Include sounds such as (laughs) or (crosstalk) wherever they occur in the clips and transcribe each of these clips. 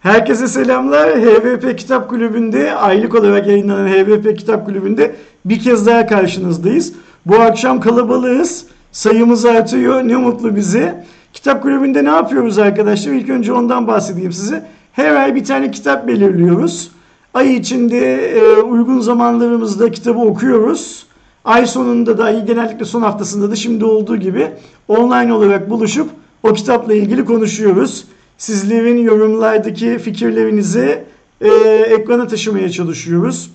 Herkese selamlar. HVP Kitap Kulübü'nde aylık olarak yayınlanan HVP Kitap Kulübü'nde bir kez daha karşınızdayız. Bu akşam kalabalığız. Sayımız artıyor. Ne mutlu bize. Kitap Kulübü'nde ne yapıyoruz arkadaşlar? İlk önce ondan bahsedeyim size. Her ay bir tane kitap belirliyoruz. Ay içinde e, uygun zamanlarımızda kitabı okuyoruz. Ay sonunda da genellikle son haftasında da şimdi olduğu gibi online olarak buluşup o kitapla ilgili konuşuyoruz. Sizlerin yorumlardaki fikirlerinizi e, ekrana taşımaya çalışıyoruz.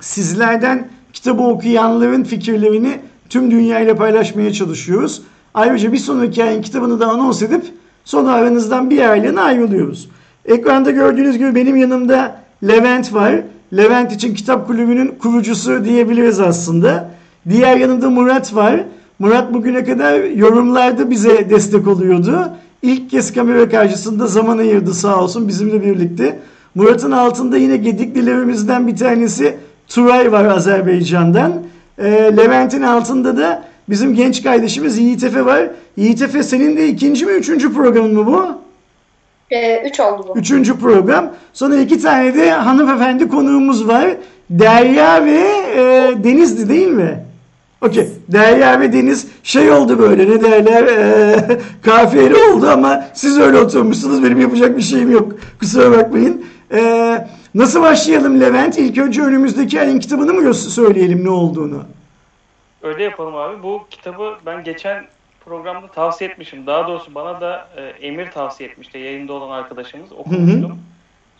Sizlerden kitabı okuyanların fikirlerini tüm dünyayla paylaşmaya çalışıyoruz. Ayrıca bir sonraki ayın kitabını da anons edip sonra aranızdan bir aylığına ayrılıyoruz. Ekranda gördüğünüz gibi benim yanımda Levent var. Levent için kitap kulübünün kurucusu diyebiliriz aslında. Diğer yanında Murat var. Murat bugüne kadar yorumlarda bize destek oluyordu. İlk kez kamera karşısında zaman ayırdı sağ olsun bizimle birlikte. Murat'ın altında yine gediklilerimizden bir tanesi Turay var Azerbaycan'dan. E, Levent'in altında da bizim genç kardeşimiz Yiğit Efe var. Yiğit Efe senin de ikinci mi üçüncü programın mı bu? Ee, üç oldu bu. Üçüncü program. Sonra iki tane de hanımefendi konuğumuz var. Derya ve e, Deniz'di değil mi? Okey. Deniz şey oldu böyle ne derler e, (laughs) kafiyeli oldu ama siz öyle oturmuşsunuz benim yapacak bir şeyim yok. Kusura bakmayın. E, nasıl başlayalım Levent? İlk önce önümüzdeki ayın kitabını mı söyleyelim ne olduğunu? Öyle yapalım abi. Bu kitabı ben geçen programda tavsiye etmişim. Daha doğrusu bana da e, Emir tavsiye etmişti. Yayında olan arkadaşımız okumuştum. Hı hı.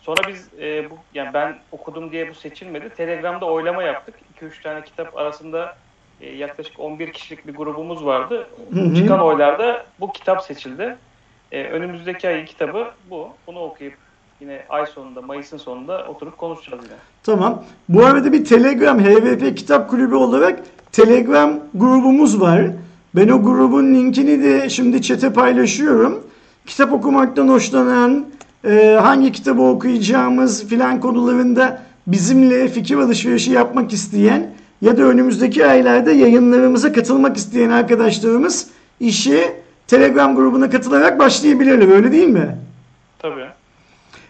Sonra biz e, bu yani ben okudum diye bu seçilmedi. Telegram'da oylama yaptık. 2-3 tane kitap arasında e, yaklaşık 11 kişilik bir grubumuz vardı. Hı hı. Çıkan oylarda bu kitap seçildi. E, önümüzdeki ayın kitabı bu. Bunu okuyup yine ay sonunda, Mayıs'ın sonunda oturup konuşacağız yine. Tamam. Bu arada bir Telegram HVP Kitap Kulübü olarak Telegram grubumuz var. Ben o grubun linkini de şimdi çete paylaşıyorum. Kitap okumaktan hoşlanan, e, hangi kitabı okuyacağımız filan konularında bizimle fikir alışverişi yapmak isteyen ya da önümüzdeki aylarda yayınlarımıza katılmak isteyen arkadaşlarımız işi Telegram grubuna katılarak başlayabilirler. Öyle değil mi? Tabii.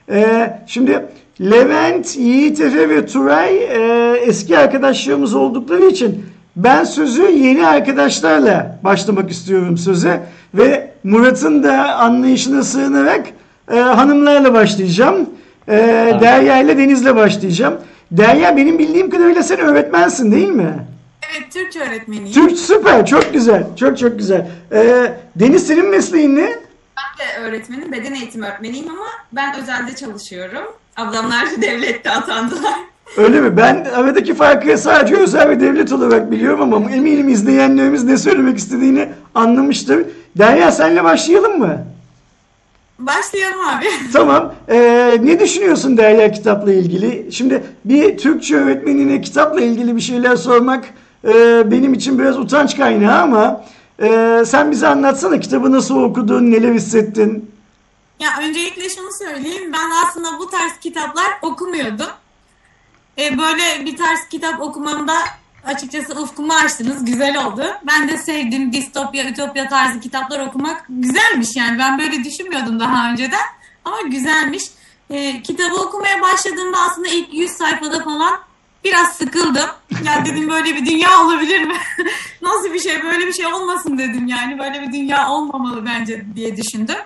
Ee, şimdi Levent, Yiğit Efe ve Turay e, eski arkadaşlarımız oldukları için ben sözü yeni arkadaşlarla başlamak istiyorum söze ve Murat'ın da anlayışına sığınarak e, hanımlarla başlayacağım. E, Derya ile Deniz'le başlayacağım. Derya benim bildiğim kadarıyla sen öğretmensin değil mi? Evet Türkçe öğretmeniyim. Türk süper çok güzel çok çok güzel. Ee, Deniz senin mesleğin ne? Ben de öğretmenim beden eğitimi öğretmeniyim ama ben özelde çalışıyorum. Ablamlar (laughs) devlette atandılar. Öyle mi? Ben aradaki farkı sadece özel ve devlet olarak biliyorum ama eminim izleyenlerimiz ne söylemek istediğini anlamıştır. Derya senle başlayalım mı? Başlayalım abi. (laughs) Tamam. Ee, ne düşünüyorsun Derya kitapla ilgili? Şimdi bir Türkçe öğretmenine kitapla ilgili bir şeyler sormak e, benim için biraz utanç kaynağı ama e, sen bize anlatsana kitabı nasıl okudun, neler hissettin? Ya öncelikle şunu söyleyeyim. Ben aslında bu tarz kitaplar okumuyordum. E, böyle bir tarz kitap okumamda açıkçası ufkumu açtınız. Güzel oldu. Ben de sevdim distopya, ütopya tarzı kitaplar okumak güzelmiş yani. Ben böyle düşünmüyordum daha önceden. Ama güzelmiş. E, kitabı okumaya başladığımda aslında ilk 100 sayfada falan biraz sıkıldım. Ya dedim böyle bir dünya olabilir mi? (laughs) Nasıl bir şey? Böyle bir şey olmasın dedim yani. Böyle bir dünya olmamalı bence diye düşündüm.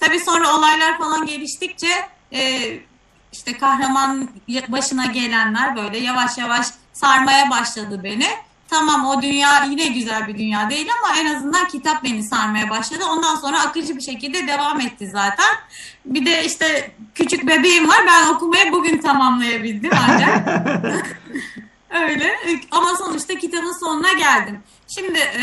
Tabii sonra olaylar falan geliştikçe e, işte kahraman başına gelenler böyle yavaş yavaş sarmaya başladı beni. Tamam o dünya yine güzel bir dünya değil ama en azından kitap beni sarmaya başladı. Ondan sonra akıcı bir şekilde devam etti zaten. Bir de işte küçük bebeğim var. Ben okumayı bugün tamamlayabildim ancak. (laughs) Öyle. Ama sonuçta kitabın sonuna geldim. Şimdi e,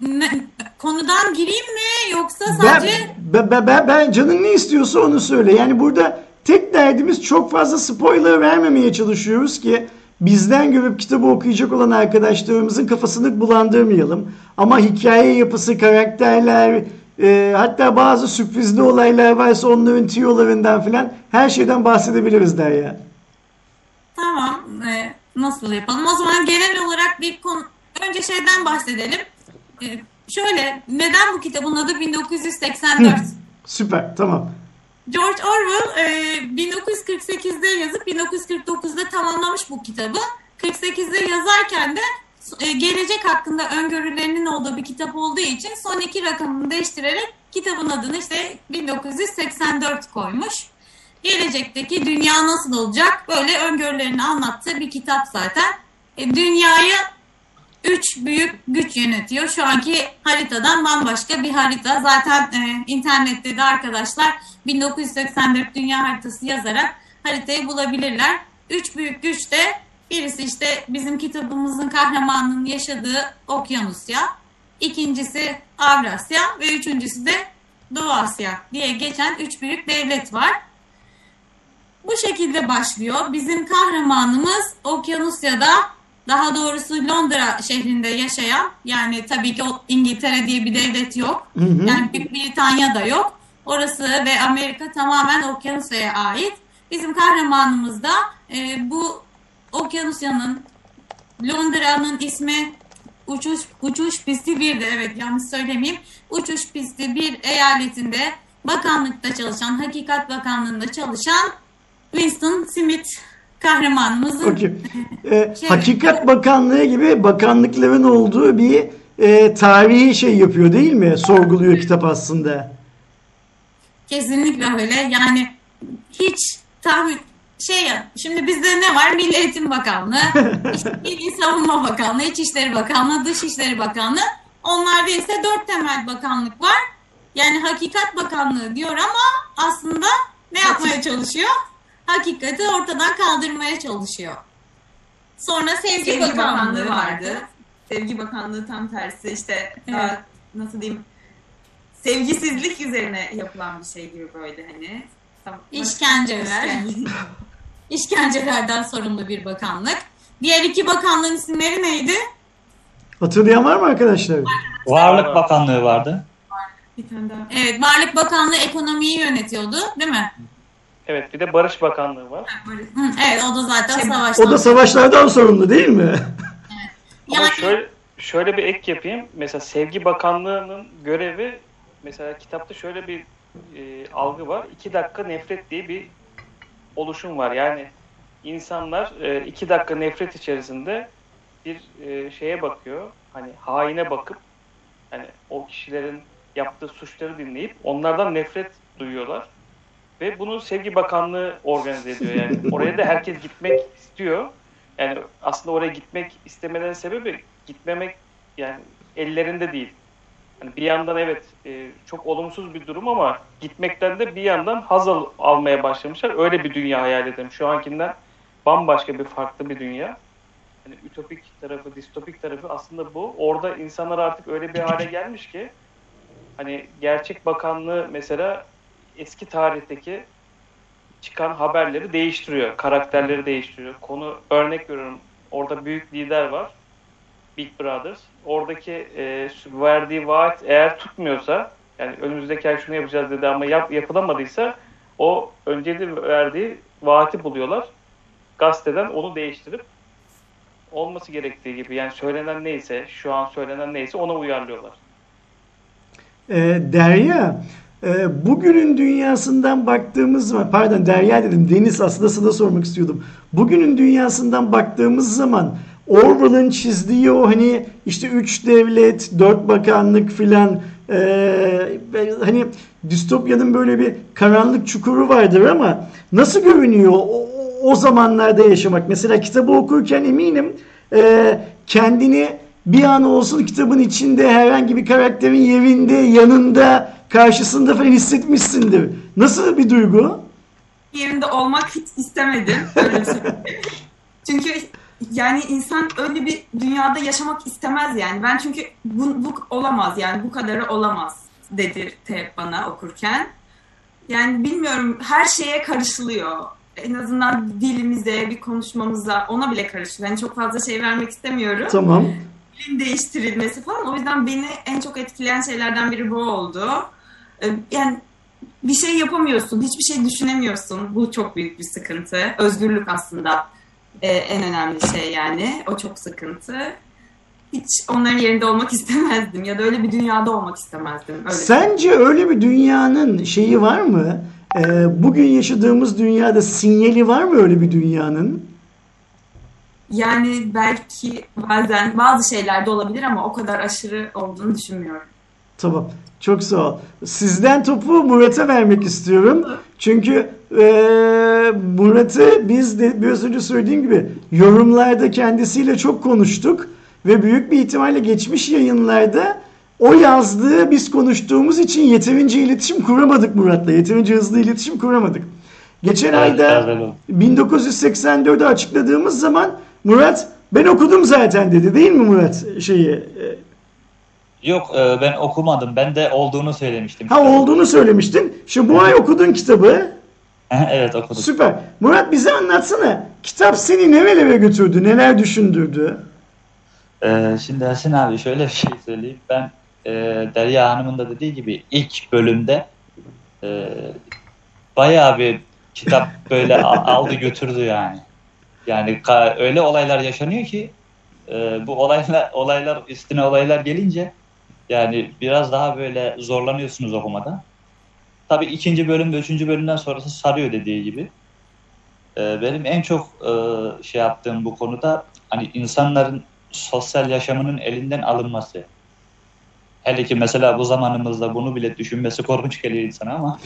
ne, konudan gireyim mi yoksa sadece... Ben, ben, ben, ben canın ne istiyorsa onu söyle. Yani burada tek derdimiz çok fazla spoiler vermemeye çalışıyoruz ki bizden görüp kitabı okuyacak olan arkadaşlarımızın kafasını bulandırmayalım. Ama hikaye yapısı, karakterler, e, hatta bazı sürprizli olaylar varsa onların tiyolarından filan her şeyden bahsedebiliriz der ya. Tamam. E, nasıl yapalım? O zaman genel olarak bir konu... Önce şeyden bahsedelim. E, şöyle, neden bu kitabın adı 1984? Hı, süper, tamam. George Orwell e, 1948'de yazıp 1949'da tamamlamış bu kitabı. 48'de yazarken de e, gelecek hakkında öngörülerinin olduğu bir kitap olduğu için son iki rakamını değiştirerek kitabın adını işte 1984 koymuş. Gelecekteki dünya nasıl olacak böyle öngörülerini anlattığı bir kitap zaten. E, dünyayı üç büyük güç yönetiyor. Şu anki haritadan bambaşka bir harita. Zaten e, internette de arkadaşlar 1984 dünya haritası yazarak haritayı bulabilirler. Üç büyük güç de birisi işte bizim kitabımızın kahramanının yaşadığı Okyanusya. ikincisi Avrasya ve üçüncüsü de Doğu Asya diye geçen üç büyük devlet var. Bu şekilde başlıyor. Bizim kahramanımız Okyanusya'da daha doğrusu Londra şehrinde yaşayan yani tabii ki o İngiltere diye bir devlet yok. Hı hı. Yani Büyük Britanya da yok. Orası ve Amerika tamamen Okyanusya'ya ait. Bizim kahramanımız da e, bu Okyanusya'nın Londra'nın ismi uçuş uçuş pisti bir de evet yanlış söylemeyeyim. Uçuş pisti bir eyaletinde bakanlıkta çalışan, Hakikat Bakanlığı'nda çalışan Winston Smith kahramanımızın Okey. (laughs) Ee, Şey- Hakikat Bakanlığı gibi bakanlıkların olduğu bir e, tarihi şey yapıyor değil mi? Sorguluyor kitap aslında. Kesinlikle öyle. Yani hiç tahmin şey ya şimdi bizde ne var? Milli Eğitim Bakanlığı, (laughs) işte Milli Savunma Bakanlığı, İçişleri Bakanlığı, Dışişleri Bakanlığı. Onlarda ise dört temel bakanlık var. Yani Hakikat Bakanlığı diyor ama aslında ne yapmaya çalışıyor? Hakikati ortadan kaldırmaya çalışıyor. Sonra Sevgi, Sevgi Bakanlığı, Bakanlığı vardı. vardı. Sevgi Bakanlığı tam tersi işte Evet. daha nasıl diyeyim sevgisizlik üzerine yapılan bir şey gibi böyle hani. Tam, İşkenceler. İşkence. (laughs) İşkencelerden sorumlu bir bakanlık. Diğer iki bakanlığın isimleri neydi? Hatırlayan var mı arkadaşlar? Varlık Bakanlığı vardı. bir tane daha. Evet, Varlık Bakanlığı ekonomiyi yönetiyordu, değil mi? Evet bir de Barış Bakanlığı var. Evet, o da zaten Şey, savaştan. O da savaşlardan sorumlu değil mi? (laughs) Ama Yani- şöyle, şöyle bir ek yapayım. Mesela Sevgi Bakanlığı'nın görevi mesela kitapta şöyle bir e, algı var. İki dakika nefret diye bir oluşum var. Yani insanlar e, iki dakika nefret içerisinde bir e, şeye bakıyor. Hani haine bakıp hani o kişilerin yaptığı suçları dinleyip onlardan nefret duyuyorlar. Ve bunu Sevgi Bakanlığı organize ediyor yani. (laughs) Oraya da herkes gitmek istiyor. Yani aslında oraya gitmek istemelerinin sebebi gitmemek yani ellerinde değil. Hani bir yandan evet e, çok olumsuz bir durum ama gitmekten de bir yandan haz al- almaya başlamışlar. Öyle bir dünya hayal edelim. Şu ankinden bambaşka bir farklı bir dünya. Hani ütopik tarafı, distopik tarafı aslında bu. Orada insanlar artık öyle bir hale gelmiş ki hani gerçek bakanlığı mesela eski tarihteki çıkan haberleri değiştiriyor. Karakterleri değiştiriyor. Konu örnek veriyorum. Orada büyük lider var. Big Brothers. Oradaki e, verdiği vaat eğer tutmuyorsa yani önümüzdeki ay şunu yapacağız dedi ama yap, yapılamadıysa o önceki verdiği vaati buluyorlar. Gazeteden onu değiştirip olması gerektiği gibi yani söylenen neyse şu an söylenen neyse ona uyarlıyorlar. Ee, Derya, e, bugünün dünyasından baktığımız zaman, pardon Derya dedim, Deniz aslında sana sormak istiyordum. Bugünün dünyasından baktığımız zaman Orwell'ın çizdiği o hani işte üç devlet, dört bakanlık filan e, hani distopyanın böyle bir karanlık çukuru vardır ama nasıl görünüyor o, o zamanlarda yaşamak? Mesela kitabı okurken eminim e, kendini bir an olsun kitabın içinde herhangi bir karakterin yerinde, yanında, karşısında falan hissetmişsindir. Nasıl bir duygu? yerinde olmak hiç istemedim. (laughs) Çünkü yani insan öyle bir dünyada yaşamak istemez yani. Ben çünkü bu, bu olamaz yani bu kadarı olamaz dedirtti hep bana okurken. Yani bilmiyorum her şeye karışılıyor. En azından dilimize, bir konuşmamıza ona bile karışılıyor. Yani çok fazla şey vermek istemiyorum. Tamam. Dilin değiştirilmesi falan. O yüzden beni en çok etkileyen şeylerden biri bu oldu. Ee, Yani bir şey yapamıyorsun, hiçbir şey düşünemiyorsun. Bu çok büyük bir sıkıntı. Özgürlük aslında e, en önemli şey yani. O çok sıkıntı. Hiç onların yerinde olmak (laughs) istemezdim ya da öyle bir dünyada olmak istemezdim. Öyle Sence öyle bir dünyanın şeyi var mı? Ee, bugün yaşadığımız dünyada sinyali var mı öyle bir dünyanın? Yani belki bazen bazı şeylerde olabilir ama o kadar aşırı olduğunu düşünmüyorum. Tamam. Çok sağ ol. Sizden topu Murat'a vermek istiyorum. Çünkü eee Murat'ı biz de biraz önce söylediğim gibi yorumlarda kendisiyle çok konuştuk ve büyük bir ihtimalle geçmiş yayınlarda o yazdığı biz konuştuğumuz için yeterince iletişim kuramadık Murat'la. Yeterince hızlı iletişim kuramadık. Geçen Evet, ayda biraz öyle oldu. 1984'ü açıkladığımız zaman Murat ben okudum zaten dedi değil mi Murat şeyi? Yok e, ben okumadım. Ben de olduğunu söylemiştim. Ha olduğunu söylemiştin. Şimdi bu ay okudun kitabı. (laughs) evet okudum. Süper. Murat bize anlatsana. Kitap seni nerelere götürdü? Neler düşündürdü? E, şimdi Ersin abi şöyle bir şey söyleyeyim. Ben e, Derya Hanım'ın da dediği gibi ilk bölümde e, bayağı bir kitap böyle (laughs) aldı götürdü yani. Yani öyle olaylar yaşanıyor ki e, bu olaylar olaylar üstüne olaylar gelince yani biraz daha böyle zorlanıyorsunuz okumada. Tabii ikinci bölüm ve üçüncü bölümden sonrası sarıyor dediği gibi. E, benim en çok e, şey yaptığım bu konuda hani insanların sosyal yaşamının elinden alınması. Hele ki mesela bu zamanımızda bunu bile düşünmesi korkunç geliyor insana ama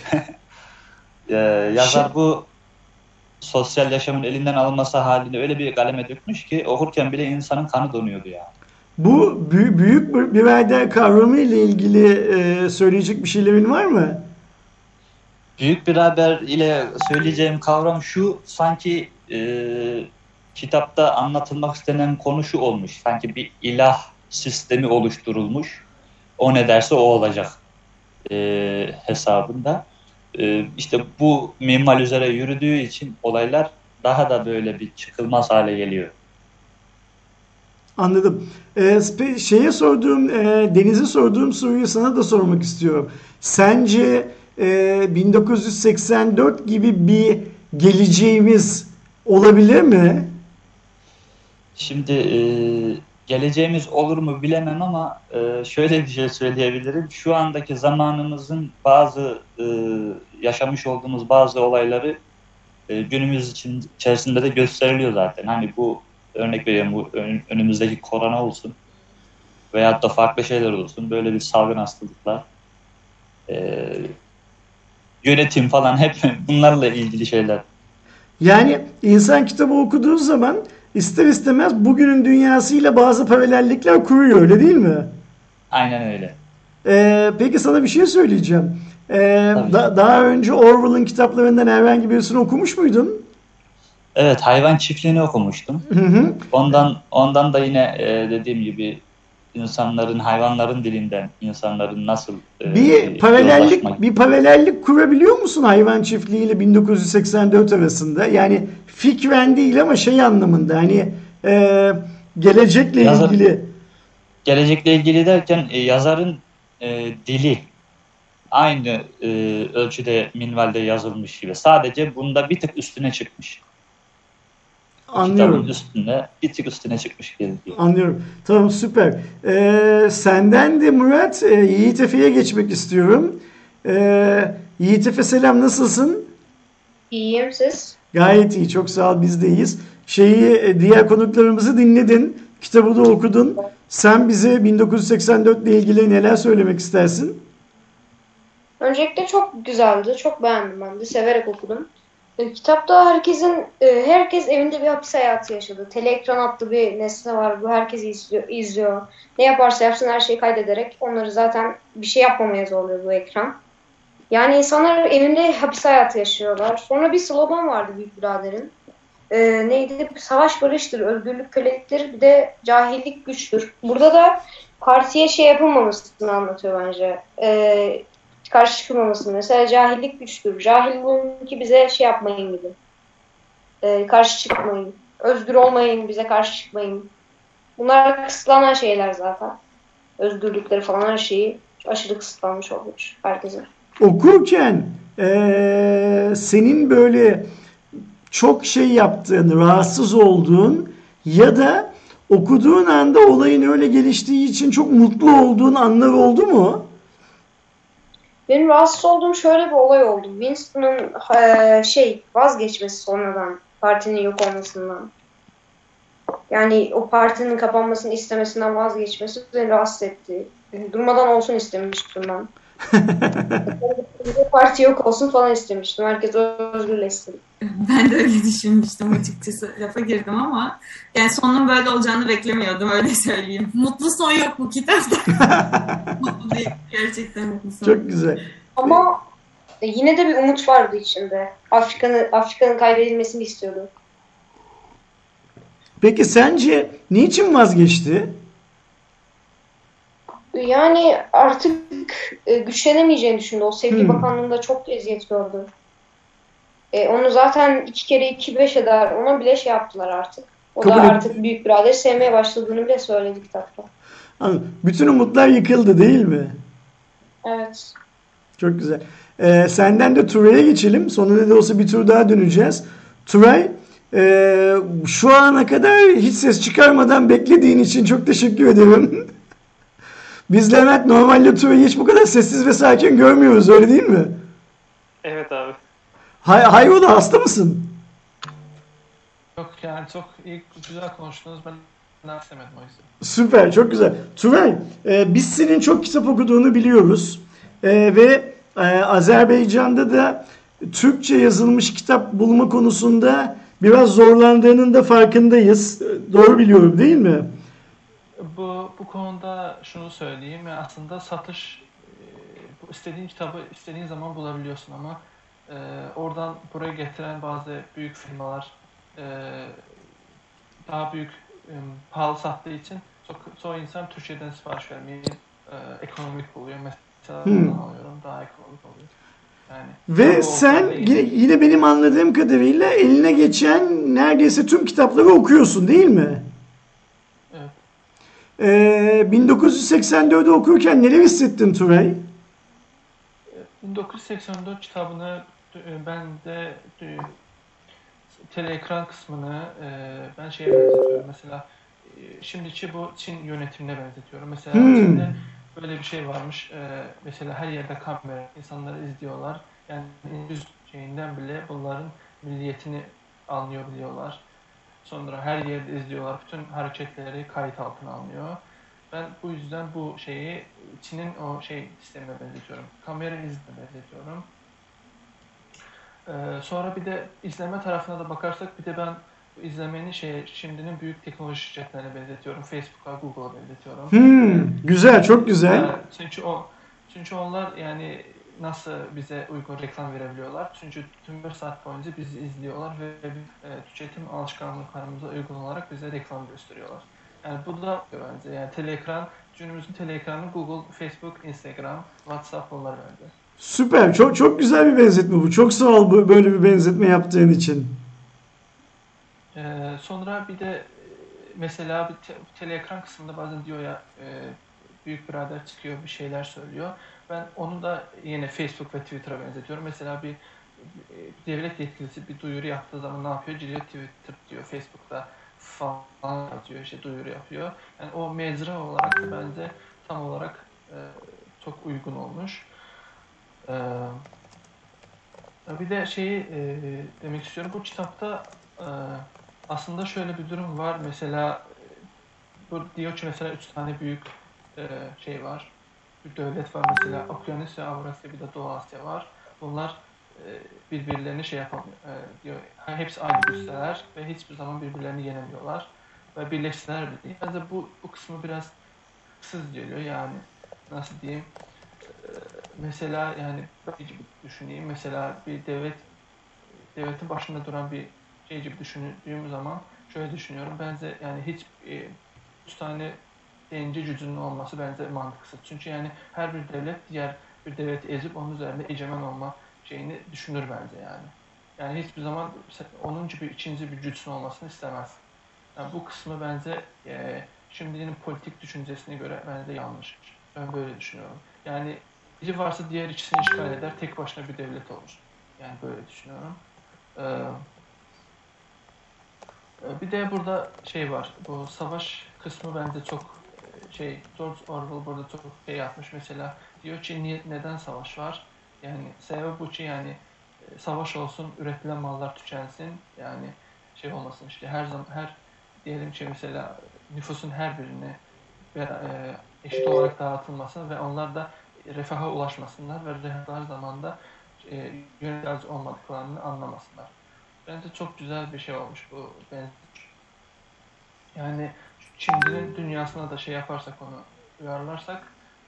(laughs) e, yazar bu sosyal yaşamın elinden alınması halini öyle bir kaleme dökmüş ki okurken bile insanın kanı donuyordu ya. Bu bü- büyük bir birader kavramı ile ilgili e, söyleyecek bir şeylerin var mı? Büyük birader ile söyleyeceğim kavram şu sanki e, kitapta anlatılmak istenen konu şu olmuş. Sanki bir ilah sistemi oluşturulmuş. O ne derse o olacak e, hesabında. E, işte bu minval üzere yürüdüğü için olaylar daha da böyle bir çıkılmaz hale geliyor. Anladım. E, spe- şeye sorduğum, e, Deniz'e sorduğum soruyu sana da sormak istiyorum. Sence e, 1984 gibi bir geleceğimiz olabilir mi? Şimdi e, geleceğimiz olur mu bilemem ama e, şöyle bir şey söyleyebilirim. Şu andaki zamanımızın bazı e, yaşamış olduğumuz bazı olayları e, günümüz için içerisinde de gösteriliyor zaten. Hani bu örnek veriyorum bu ön- önümüzdeki korona olsun veyahut da farklı şeyler olsun. Böyle bir salgın hastalıklar e, yönetim falan hep (laughs) bunlarla ilgili şeyler. Yani insan kitabı okuduğu zaman ister istemez bugünün dünyasıyla bazı paralellikler kuruyor öyle değil mi? Aynen öyle. Ee, peki sana bir şey söyleyeceğim. Ee, Tabii. da- daha önce Orwell'ın kitaplarından herhangi birisini okumuş muydun? Evet hayvan çiftliğini okumuştum. Hı hı. Ondan ondan da yine e, dediğim gibi insanların hayvanların dilinden insanların nasıl e, Bir paralellik yozlaşma- bir paralellik kurabiliyor musun hayvan çiftliği ile 1984 arasında? Yani fikren değil ama şey anlamında hani e, gelecekle Yazar- ilgili. gelecekle ilgili derken e, yazarın e, dili aynı e, ölçüde minvalde yazılmış gibi. Sadece bunda bir tık üstüne çıkmış. Anlıyorum. Kitabın üstüne bir tık üstüne çıkmış gibi. Anlıyorum. Tamam süper. Ee, senden de Murat e, Yiğit Efe'ye geçmek istiyorum. Ee, Yiğit Efe selam nasılsın? İyiyim siz. Gayet iyi. Çok sağ ol. Biz de iyiyiz. Şeyi e, diğer konuklarımızı dinledin. Kitabı da okudun. Sen bize 1984 ile ilgili neler söylemek istersin? Öncelikle çok güzeldi. Çok beğendim ben de. Severek okudum. E, kitapta herkesin, e, herkes evinde bir hapis hayatı yaşadı. Teleekran adlı bir nesne var. Bu herkes izliyor, izliyor. Ne yaparsa yapsın her şeyi kaydederek onları zaten bir şey yapmamaya zorluyor bu ekran. Yani insanlar evinde hapis hayatı yaşıyorlar. Sonra bir slogan vardı Büyük Birader'in. E, neydi? Savaş barıştır, özgürlük köleliktir, bir de cahillik güçtür. Burada da partiye şey yapılmamasını anlatıyor bence. E, karşı çıkılmamasını. Mesela cahillik güçtür. Cahil ki bize şey yapmayın gibi. Ee, karşı çıkmayın. Özgür olmayın, bize karşı çıkmayın. Bunlar kısıtlanan şeyler zaten. Özgürlükleri falan her şeyi aşırı kısıtlanmış olmuş herkese. Okurken eee, senin böyle çok şey yaptığın, rahatsız olduğun ya da okuduğun anda olayın öyle geliştiği için çok mutlu olduğun anlar oldu mu? Benim rahatsız olduğum şöyle bir olay oldu. Winston'ın eee, şey vazgeçmesi sonradan partinin yok olmasından. Yani o partinin kapanmasını istemesinden vazgeçmesi beni rahatsız etti. Durmadan olsun istemiştim ben. Bu parti yok olsun falan istemiştim. Herkes özgürleşsin. Ben de öyle düşünmüştüm açıkçası. Lafa girdim ama yani sonunun böyle olacağını beklemiyordum öyle söyleyeyim. Mutlu son yok bu kitapta. (laughs) Mutlu değil. Gerçekten mutlu son. Çok güzel. Ama yine de bir umut vardı içinde. Afrika'nın Afrika'nın kaybedilmesini istiyordu. Peki sence niçin vazgeçti? Yani artık e, güçlenemeyeceğini düşündü. O sevgi Hmm. bakanlığında çok eziyet gördü. E, onu zaten iki kere iki beş eder. Ona bile şey yaptılar artık. O Kabul da artık büyük birader sevmeye başladığını bile söyledi kitapta. Anladım. Bütün umutlar yıkıldı değil mi? Evet. Çok güzel. Ee, senden de Turay'a geçelim. Ne de olsa bir tur daha döneceğiz. Turay, ee, şu ana kadar hiç ses çıkarmadan beklediğin için çok teşekkür ederim. (laughs) Biz Levent normalde Turay'ı hiç bu kadar sessiz ve sakin görmüyoruz öyle değil mi? Evet abi. Hay hayrola hasta mısın? Yok yani çok iyi, güzel konuştunuz. Ben istemedim o yüzden. Süper, çok güzel. Turay, e, biz senin çok kitap okuduğunu biliyoruz. E, ve e, Azerbaycan'da da Türkçe yazılmış kitap bulma konusunda biraz zorlandığının da farkındayız. E, Doğru biliyorum değil mi? Bu, bu konuda şunu söyleyeyim. Yani aslında satış e, istediğin kitabı istediğin zaman bulabiliyorsun ama e, oradan buraya getiren bazı büyük firmalar e, daha büyük e, pahalı sattığı için çok, çoğu insan Türkçeden sipariş vermeyi e, ekonomik buluyor. Mesela Hmm. alıyorum daha ekonomik oluyor. Yani Ve sen yine, yine benim anladığım kadarıyla eline geçen neredeyse tüm kitapları okuyorsun değil mi? Evet. E, 1984'ü okurken neler hissettin Turay? 1984 kitabını e, ben de e, teleekran kısmını e, ben şeye benzetiyorum. Mesela şimdiki bu Çin yönetimine benzetiyorum. Mesela Hmm. Çin'de böyle bir şey varmış. Mesela her yerde kamera, insanları izliyorlar. Yani yüz şeyinden bile bunların milliyetini anlıyor biliyorlar. Sonra her yerde izliyorlar. Bütün hareketleri kayıt altına alınıyor. Ben bu yüzden bu şeyi Çin'in o şey sistemine benzetiyorum. Kamera izine benzetiyorum. Ee, sonra bir de izleme tarafına da bakarsak bir de ben izlemenin şey şimdinin büyük teknoloji şirketlerine benzetiyorum. Facebook'a, Google'a benzetiyorum. Hmm, güzel, çok güzel. Evet, çünkü o çünkü onlar yani nasıl bize uygun reklam verebiliyorlar? Çünkü tüm 4 saat boyunca bizi izliyorlar ve e, tüketim alışkanlıklarımıza uygun olarak bize reklam gösteriyorlar. Yani bu da bence yani teleekran, günümüzün teleekranı Google, Facebook, Instagram, WhatsApp bunlar bence. Süper. Çok çok güzel bir benzetme bu. Çok sağ ol böyle bir benzetme yaptığın için. Ee, sonra bir de e, mesela bir te- teleekran kısmında bazen diyor ya e, büyük birader çıkıyor bir şeyler söylüyor. Ben onu da yine Facebook ve Twitter'a benzetiyorum. Mesela bir e, devlet yetkilisi bir duyuru yaptığı zaman ne yapıyor? Gidiyor Twitter diyor, Facebook'ta falan yazıyor, işte duyuru yapıyor. Yani o mecra olarak da bence tam olarak e, çok uygun olmuş. Ee, bir de şeyi e, demek istiyorum. Bu kitapta e, aslında şöyle bir durum var. Mesela e, bu diyor ki mesela üç tane büyük e, şey var. Bir devlet var mesela Okyanusya, Avrasya bir de Doğu Asya var. Bunlar e, birbirlerini şey yapamıyor. E, hepsi aynı güçler ve hiçbir zaman birbirlerini yenemiyorlar. Ve birleşseler bile. Bence bu, bu kısmı biraz sız geliyor yani. Nasıl diyeyim? E, mesela yani bir gibi düşüneyim. Mesela bir devlet devletin başında duran bir şey gibi düşündüğüm zaman şöyle düşünüyorum. Bence yani hiç üç tane denci gücünün olması bence mantıksız. Çünkü yani her bir devlet diğer bir devleti ezip onun üzerinde egemen olma şeyini düşünür bence yani. Yani hiçbir zaman onun gibi ikinci bir güçün olmasını istemez. Yani bu kısmı bence e, şimdinin politik düşüncesine göre bence yanlış. Ben böyle düşünüyorum. Yani biri varsa diğer ikisini işgal eder, tek başına bir devlet olur. Yani böyle düşünüyorum. Ee, bir de burada şey var, bu savaş kısmı bence çok şey George Orwell burada çok şey yapmış mesela diyor ki niye, neden savaş var? Yani sebebi bu ki yani e, savaş olsun üretilen mallar tükensin yani şey olmasın işte her zaman her diyelim ki mesela nüfusun her birine e, eşit olarak dağıtılması ve onlar da refaha ulaşmasınlar ve refah zamanda e, yönetici olmadıklarını anlamasınlar. Bence çok güzel bir şey olmuş bu ben yani şimdinin dünyasına da şey yaparsak onu uyarlarsak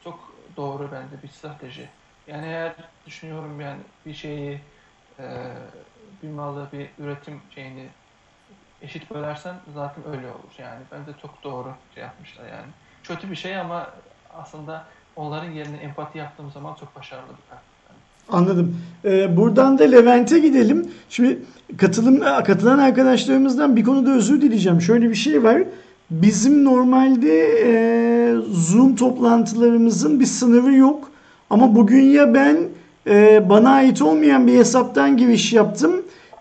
çok doğru bence bir strateji. Yani eğer düşünüyorum yani bir şeyi e, bir malı bir üretim şeyini eşit bölersen zaten öyle olur yani. Bence çok doğru şey yapmışlar yani. Kötü bir şey ama aslında onların yerine empati yaptığım zaman çok başarılı bir karakter. Anladım. Ee, buradan da Levent'e gidelim. Şimdi katılım katılan arkadaşlarımızdan bir konuda özür dileyeceğim. Şöyle bir şey var. Bizim normalde e, Zoom toplantılarımızın bir sınırı yok. Ama bugün ya ben e, bana ait olmayan bir hesaptan giriş yaptım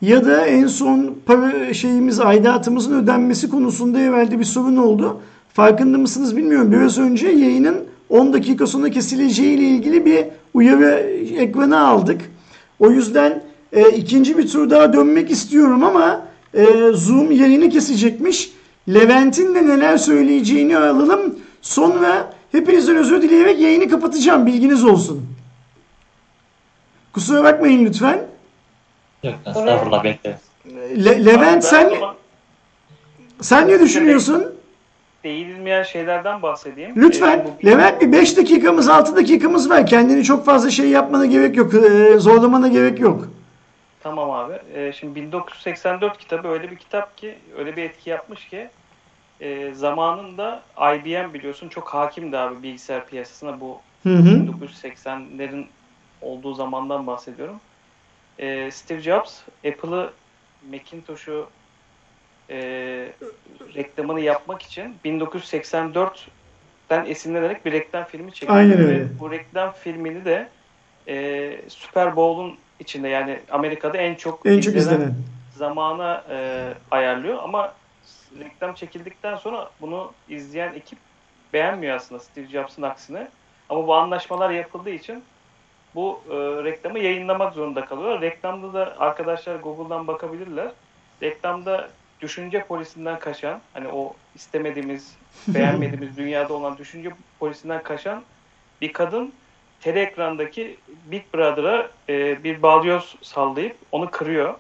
ya da en son para şeyimiz aidatımızın ödenmesi konusunda evvelde bir sorun oldu. Farkında mısınız bilmiyorum. Biraz önce yayının 10 dakika sonra kesileceği ile ilgili bir uyarı ekranı aldık. O yüzden e, ikinci bir tur daha dönmek istiyorum ama e, Zoom yayını kesecekmiş. Levent'in de neler söyleyeceğini alalım. Sonra hepinizden özür dileyerek yayını kapatacağım. Bilginiz olsun. Kusura bakmayın lütfen. Yok estağfurullah bekleriz. Le- Levent sen sen ne düşünüyorsun? değinilmeyen şeylerden bahsedeyim. Lütfen Ee, Levent bir 5 dakikamız 6 dakikamız var. Kendini çok fazla şey yapmana gerek yok. e, Zorlamana gerek yok. Tamam abi. Ee, şimdi 1984 kitabı öyle bir kitap ki, öyle bir etki yapmış ki e, zamanında IBM biliyorsun çok hakimdi abi bilgisayar piyasasına bu Hı hı. 1980'lerin olduğu zamandan bahsediyorum. Ee, Steve Jobs Apple'ı Macintosh'u e, reklamını yapmak için 1984'ten esinlenerek bir reklam filmi çekti. Aynen Ve öyle. Bu reklam filmini de e, Super Bowl'un içinde yani Amerika'da en çok En çok izlenen izlenen. zamana e, ayarlıyor ama reklam çekildikten sonra bunu izleyen ekip beğenmiyor aslında Steve Jobs'ın aksine. Ama bu anlaşmalar yapıldığı için bu e, reklamı yayınlamak zorunda kalıyor. Reklamda da arkadaşlar Google'dan bakabilirler. Reklamda düşünce polisinden kaçan, hani o istemediğimiz, (laughs) beğenmediğimiz dünyada olan düşünce polisinden kaçan bir kadın tele ekrandaki Big Brother'a e, bir balyoz sallayıp onu kırıyor.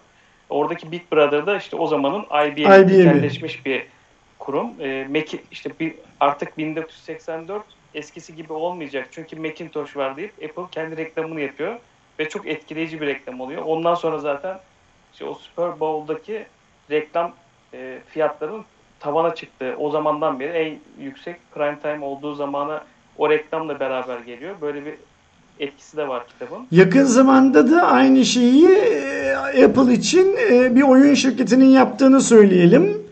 Oradaki Big Brother da işte o zamanın IBM'i. tekelleşmiş bir kurum. E, Mac, işte bir, artık 1984 eskisi gibi olmayacak. Çünkü Macintosh var deyip Apple kendi reklamını yapıyor. Ve çok etkileyici bir reklam oluyor. Ondan sonra zaten işte o Super Bowl'daki reklam e, fiyatların tavana çıktı. O zamandan beri en yüksek prime time olduğu zamana o reklamla beraber geliyor. Böyle bir etkisi de var kitabın. Yakın zamanda da aynı şeyi e, Apple için e, bir oyun şirketinin yaptığını söyleyelim.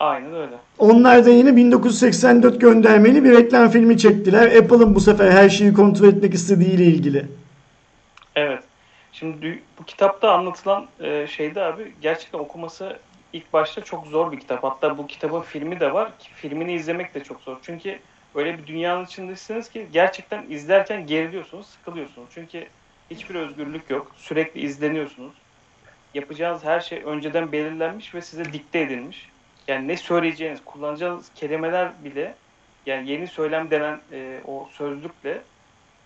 Aynen öyle. Onlar da yine 1984 göndermeli bir reklam filmi çektiler. Apple'ın bu sefer her şeyi kontrol etmek istediğiyle ilgili. Evet. Şimdi bu kitapta anlatılan e, şeyde abi gerçekten okuması ilk başta çok zor bir kitap. Hatta bu kitabın filmi de var. Filmini izlemek de çok zor. Çünkü öyle bir dünyanın içindesiniz ki gerçekten izlerken geriliyorsunuz, sıkılıyorsunuz. Çünkü hiçbir özgürlük yok. Sürekli izleniyorsunuz. Yapacağınız her şey önceden belirlenmiş ve size dikte edilmiş. Yani ne söyleyeceğiniz, kullanacağınız kelimeler bile yani yeni söylem denen e, o sözlükle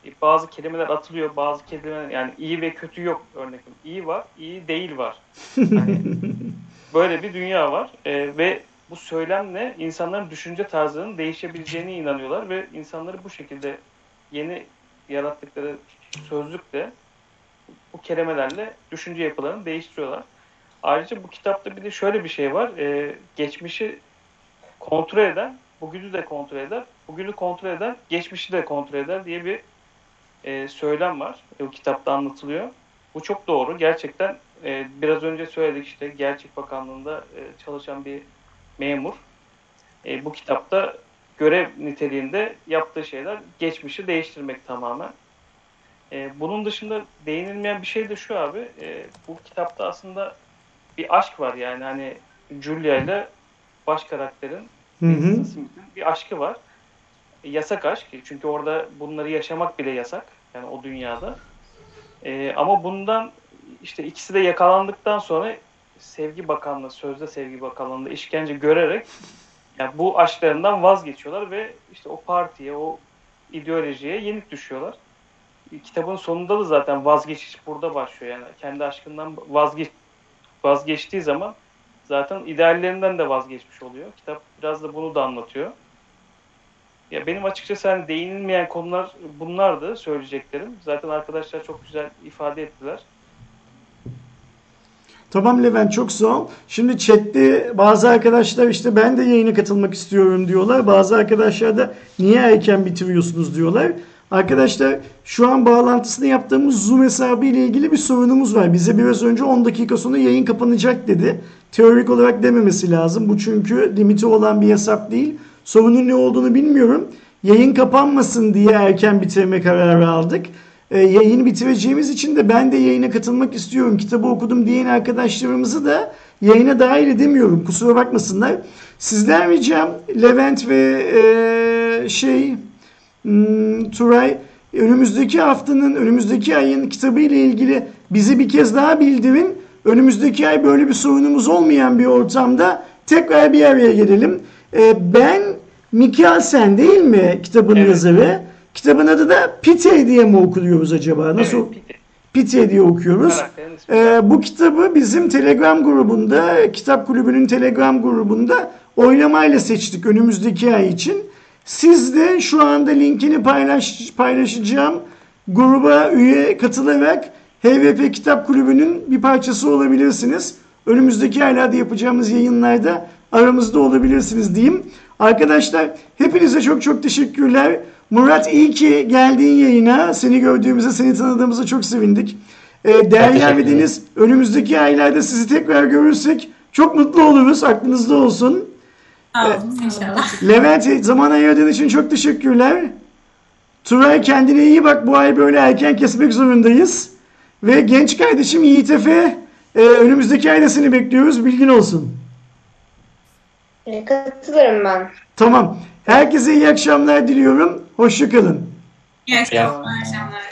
e, bazı kelimeler atılıyor, bazı kelimeler yani iyi ve kötü yok örnek. İyi var, iyi değil var. Hani (laughs) böyle bir dünya var E, ve bu söylemle insanların düşünce tarzlarının değişebileceğine inanıyorlar ve insanları bu şekilde yeni yarattıkları sözlükle bu kelimelerle düşünce yapılarını değiştiriyorlar. Ayrıca bu kitapta bir de şöyle bir şey var. E, geçmişi kontrol eden, bugünü de kontrol eder. Bugünü kontrol eden, geçmişi de kontrol eder diye bir e, söylem var. E, bu kitapta anlatılıyor. Bu çok doğru. Gerçekten e, biraz önce söyledik işte Gerçek Bakanlığı'nda e, çalışan bir memur. E, bu kitapta görev niteliğinde yaptığı şeyler geçmişi değiştirmek tamamen. E, bunun dışında değinilmeyen bir şey de şu abi. E, bu kitapta aslında bir aşk var yani hani Julia ile baş karakterin Smith'in bir aşkı var. yasak aşk. Çünkü orada bunları yaşamak bile yasak. Yani o dünyada. E, ama bundan işte ikisi de yakalandıktan sonra Sevgi Bakanlığı, Sözde Sevgi Bakanlığı'nda işkence görerek yani bu aşklarından vazgeçiyorlar ve işte o partiye, o ideolojiye yenik düşüyorlar. Kitabın sonunda da zaten vazgeçiş burada başlıyor yani. Kendi aşkından vazgeç vazgeçtiği zaman zaten ideallerinden de vazgeçmiş oluyor. Kitap biraz da bunu da anlatıyor. Ya benim açıkçası hani değinilmeyen konular bunlardı söyleyeceklerim. Zaten arkadaşlar çok güzel ifade ettiler. Tamam Levent çok sağ ol. Şimdi chatte bazı arkadaşlar işte ben de yayına katılmak istiyorum diyorlar. Bazı arkadaşlar da niye erken bitiriyorsunuz diyorlar. Arkadaşlar şu an bağlantısını yaptığımız Zoom hesabı ile ilgili bir sorunumuz var. Bize biraz önce 10 dakika sonra yayın kapanacak dedi. Teorik olarak dememesi lazım. Bu çünkü limiti olan bir hesap değil. Sorunun ne olduğunu bilmiyorum. Yayın kapanmasın diye erken bitirme kararı aldık. E, yayını bitireceğimiz için de ben de yayına katılmak istiyorum. Kitabı okudum diyen arkadaşlarımızı da yayına dahil edemiyorum. Kusura bakmasınlar. Sizden ricam Levent ve e, şey hmm, Turay önümüzdeki haftanın, önümüzdeki ayın kitabı ile ilgili bizi bir kez daha bildirin. Önümüzdeki ay böyle bir sorunumuz olmayan bir ortamda tekrar bir araya gelelim. E, ben Mikkelsen değil mi kitabın Evet. yazarı? Kitabın adı da Pite diye mi okuyoruz acaba? Nasıl? Evet, Pite. Pite diye okuyoruz. Ee, bu kitabı bizim Telegram grubunda, Kitap Kulübü'nün Telegram grubunda oylamayla seçtik önümüzdeki ay için. Siz de şu anda linkini paylaş, paylaşacağım gruba üye katılarak HVP Kitap Kulübü'nün bir parçası olabilirsiniz. Önümüzdeki aylarda yapacağımız yayınlarda aramızda olabilirsiniz diyeyim. Arkadaşlar hepinize çok çok teşekkürler. Murat iyi ki geldiğin yayına. Seni gördüğümüze, seni tanıdığımıza çok sevindik. Ee, Derya teşekkür ve. Deniz önümüzdeki aylarda sizi tekrar görürsek çok mutlu oluruz. Aklınızda olsun. Sağ olun inşallah. Levent zaman ayırdığın için çok teşekkürler. Turay kendine iyi bak. Bu ay böyle erken kesmek zorundayız. Ve genç kardeşim Yiğit Efe e, önümüzdeki ayda seni bekliyoruz. Bilgin olsun. E, katılırım ben. Tamam. Herkese iyi akşamlar diliyorum. Hoşçakalın. İyi akşamlar. İyi akşamlar.